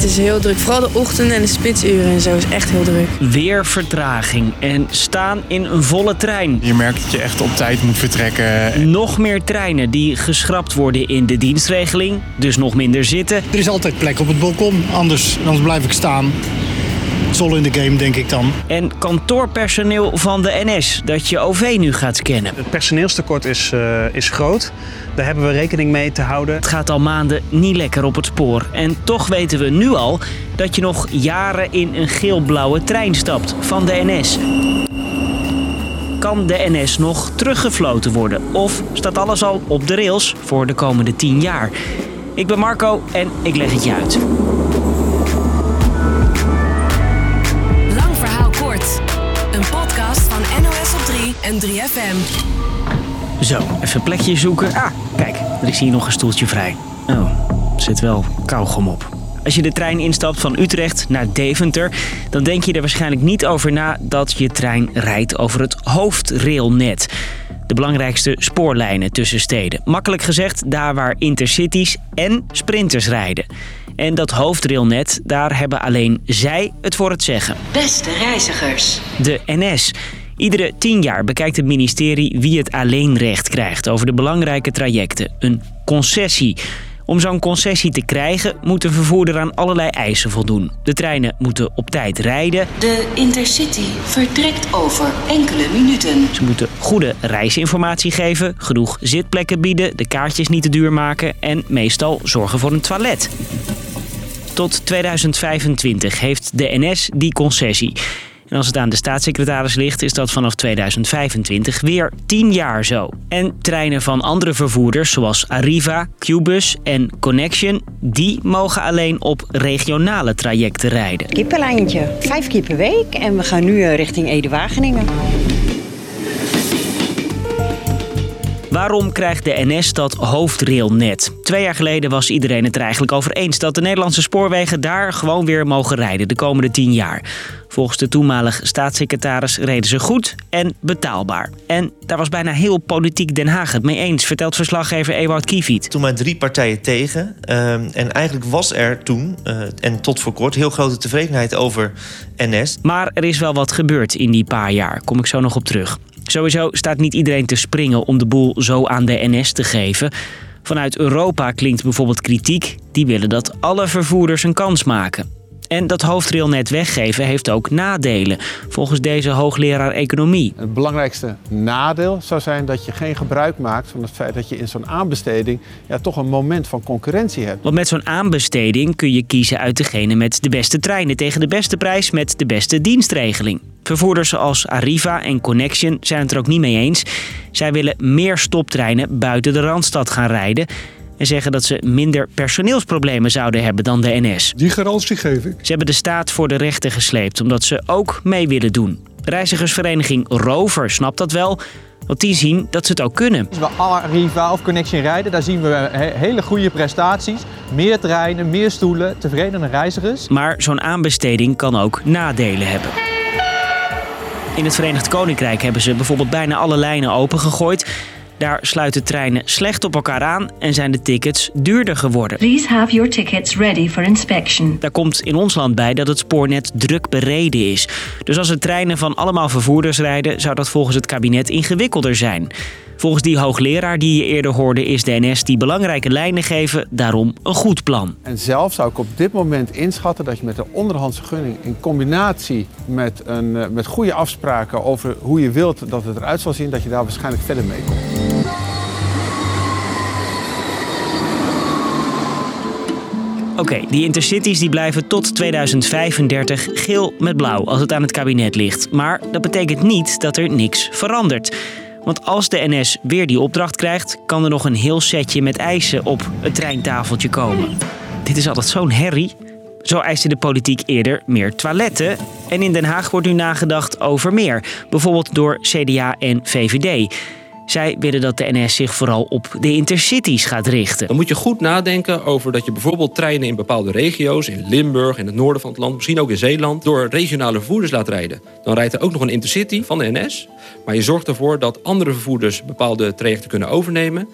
het is heel druk. Vooral de ochtend en de spitsuren en zo is echt heel druk. Weer vertraging en staan in een volle trein. Je merkt dat je echt op tijd moet vertrekken. Nog meer treinen die geschrapt worden in de dienstregeling, dus nog minder zitten. Er is altijd plek op het balkon, anders, anders blijf ik staan. Zol in de game, denk ik dan. En kantoorpersoneel van de NS dat je OV nu gaat scannen. Het personeelstekort is, uh, is groot. Daar hebben we rekening mee te houden. Het gaat al maanden niet lekker op het spoor. En toch weten we nu al dat je nog jaren in een geel-blauwe trein stapt van de NS. Kan de NS nog teruggefloten worden? Of staat alles al op de rails voor de komende 10 jaar? Ik ben Marco en ik leg het je uit. Een podcast van NOS op 3 en 3FM. Zo, even een plekje zoeken. Ah, kijk, er is hier nog een stoeltje vrij. Oh, zit wel kauwgom op. Als je de trein instapt van Utrecht naar Deventer, dan denk je er waarschijnlijk niet over na dat je trein rijdt over het hoofdrailnet. De belangrijkste spoorlijnen tussen steden. Makkelijk gezegd, daar waar intercities en sprinters rijden. En dat hoofdrailnet, daar hebben alleen zij het voor het zeggen. Beste reizigers. De NS. Iedere tien jaar bekijkt het ministerie wie het alleenrecht krijgt over de belangrijke trajecten. Een concessie. Om zo'n concessie te krijgen moet de vervoerder aan allerlei eisen voldoen. De treinen moeten op tijd rijden. De Intercity vertrekt over enkele minuten. Ze moeten goede reisinformatie geven, genoeg zitplekken bieden, de kaartjes niet te duur maken en meestal zorgen voor een toilet. Tot 2025 heeft de NS die concessie. En als het aan de staatssecretaris ligt, is dat vanaf 2025 weer 10 jaar zo. En treinen van andere vervoerders, zoals Arriva, Qbus en Connection, die mogen alleen op regionale trajecten rijden. Kippenlijntje, vijf keer per week en we gaan nu eh, richting Ede-Wageningen. Waarom krijgt de NS dat hoofdrailnet? Twee jaar geleden was iedereen het er eigenlijk over eens dat de Nederlandse spoorwegen daar gewoon weer mogen rijden de komende tien jaar. Volgens de toenmalige staatssecretaris reden ze goed en betaalbaar. En daar was bijna heel politiek Den Haag het mee eens, vertelt verslaggever Ewout Kiefiet. Toen maar drie partijen tegen. Ehm, en eigenlijk was er toen, uh, en tot voor kort, heel grote tevredenheid over NS. Maar er is wel wat gebeurd in die paar jaar, kom ik zo nog op terug. Sowieso staat niet iedereen te springen om de boel zo aan de NS te geven. Vanuit Europa klinkt bijvoorbeeld kritiek. Die willen dat alle vervoerders een kans maken. En dat hoofdrailnet weggeven heeft ook nadelen, volgens deze hoogleraar economie. Het belangrijkste nadeel zou zijn dat je geen gebruik maakt van het feit dat je in zo'n aanbesteding ja, toch een moment van concurrentie hebt. Want met zo'n aanbesteding kun je kiezen uit degene met de beste treinen tegen de beste prijs met de beste dienstregeling. Vervoerders als Arriva en Connection zijn het er ook niet mee eens. Zij willen meer stoptreinen buiten de Randstad gaan rijden en zeggen dat ze minder personeelsproblemen zouden hebben dan de NS. Die garantie geef ik. Ze hebben de staat voor de rechter gesleept omdat ze ook mee willen doen. Reizigersvereniging Rover snapt dat wel, want die zien dat ze het ook kunnen. Als we Arriva of Connection rijden, daar zien we hele goede prestaties. Meer treinen, meer stoelen, tevredene reizigers. Maar zo'n aanbesteding kan ook nadelen hebben. In het Verenigd Koninkrijk hebben ze bijvoorbeeld bijna alle lijnen opengegooid. Daar sluiten treinen slecht op elkaar aan en zijn de tickets duurder geworden. Please have your tickets ready for inspection. Daar komt in ons land bij dat het spoornet druk bereden is. Dus als er treinen van allemaal vervoerders rijden, zou dat volgens het kabinet ingewikkelder zijn. Volgens die hoogleraar die je eerder hoorde is de NS die belangrijke lijnen geven daarom een goed plan. En zelf zou ik op dit moment inschatten dat je met een onderhandse gunning in combinatie met, een, eh, met goede afspraken over hoe je wilt dat het eruit zal zien, dat je daar waarschijnlijk verder mee komt. Oké, die intercities die blijven tot 2035 geel met blauw als het aan het kabinet ligt. Maar dat betekent niet dat er niks verandert. Want als de NS weer die opdracht krijgt, kan er nog een heel setje met eisen op het treintafeltje komen. Dit is altijd zo'n herrie. Zo eiste de politiek eerder meer toiletten. En in Den Haag wordt nu nagedacht over meer. Bijvoorbeeld door CDA en VVD. Zij willen dat de NS zich vooral op de intercities gaat richten. Dan moet je goed nadenken over dat je bijvoorbeeld treinen in bepaalde regio's, in Limburg, in het noorden van het land, misschien ook in Zeeland, door regionale vervoerders laat rijden. Dan rijdt er ook nog een intercity van de NS. Maar je zorgt ervoor dat andere vervoerders bepaalde trajecten kunnen overnemen.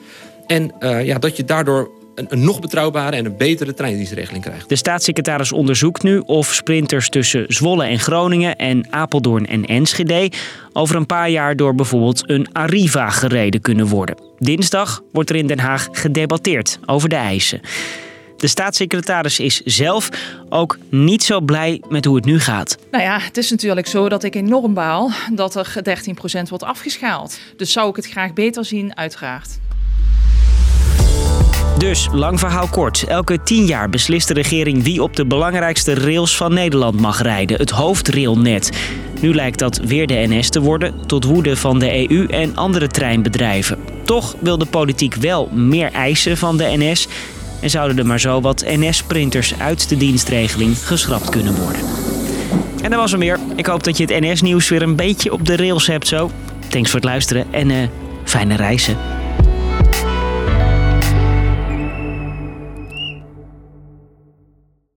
En uh, ja, dat je daardoor een, een nog betrouwbare en een betere treindienstregeling krijgt. De staatssecretaris onderzoekt nu of sprinters tussen Zwolle en Groningen en Apeldoorn en Enschede over een paar jaar door bijvoorbeeld een Arriva gereden kunnen worden. Dinsdag wordt er in Den Haag gedebatteerd over de eisen. De staatssecretaris is zelf ook niet zo blij met hoe het nu gaat. Nou ja, het is natuurlijk zo dat ik enorm baal dat er 13% wordt afgeschaald. Dus zou ik het graag beter zien, uiteraard. Dus, lang verhaal kort. Elke tien jaar beslist de regering wie op de belangrijkste rails van Nederland mag rijden. Het hoofdrailnet. Nu lijkt dat weer de NS te worden, tot woede van de EU en andere treinbedrijven. Toch wil de politiek wel meer eisen van de NS en zouden er maar zo wat NS-printers uit de dienstregeling geschrapt kunnen worden. En dat was er meer. Ik hoop dat je het NS-nieuws weer een beetje op de rails hebt zo. Thanks voor het luisteren en uh, fijne reizen.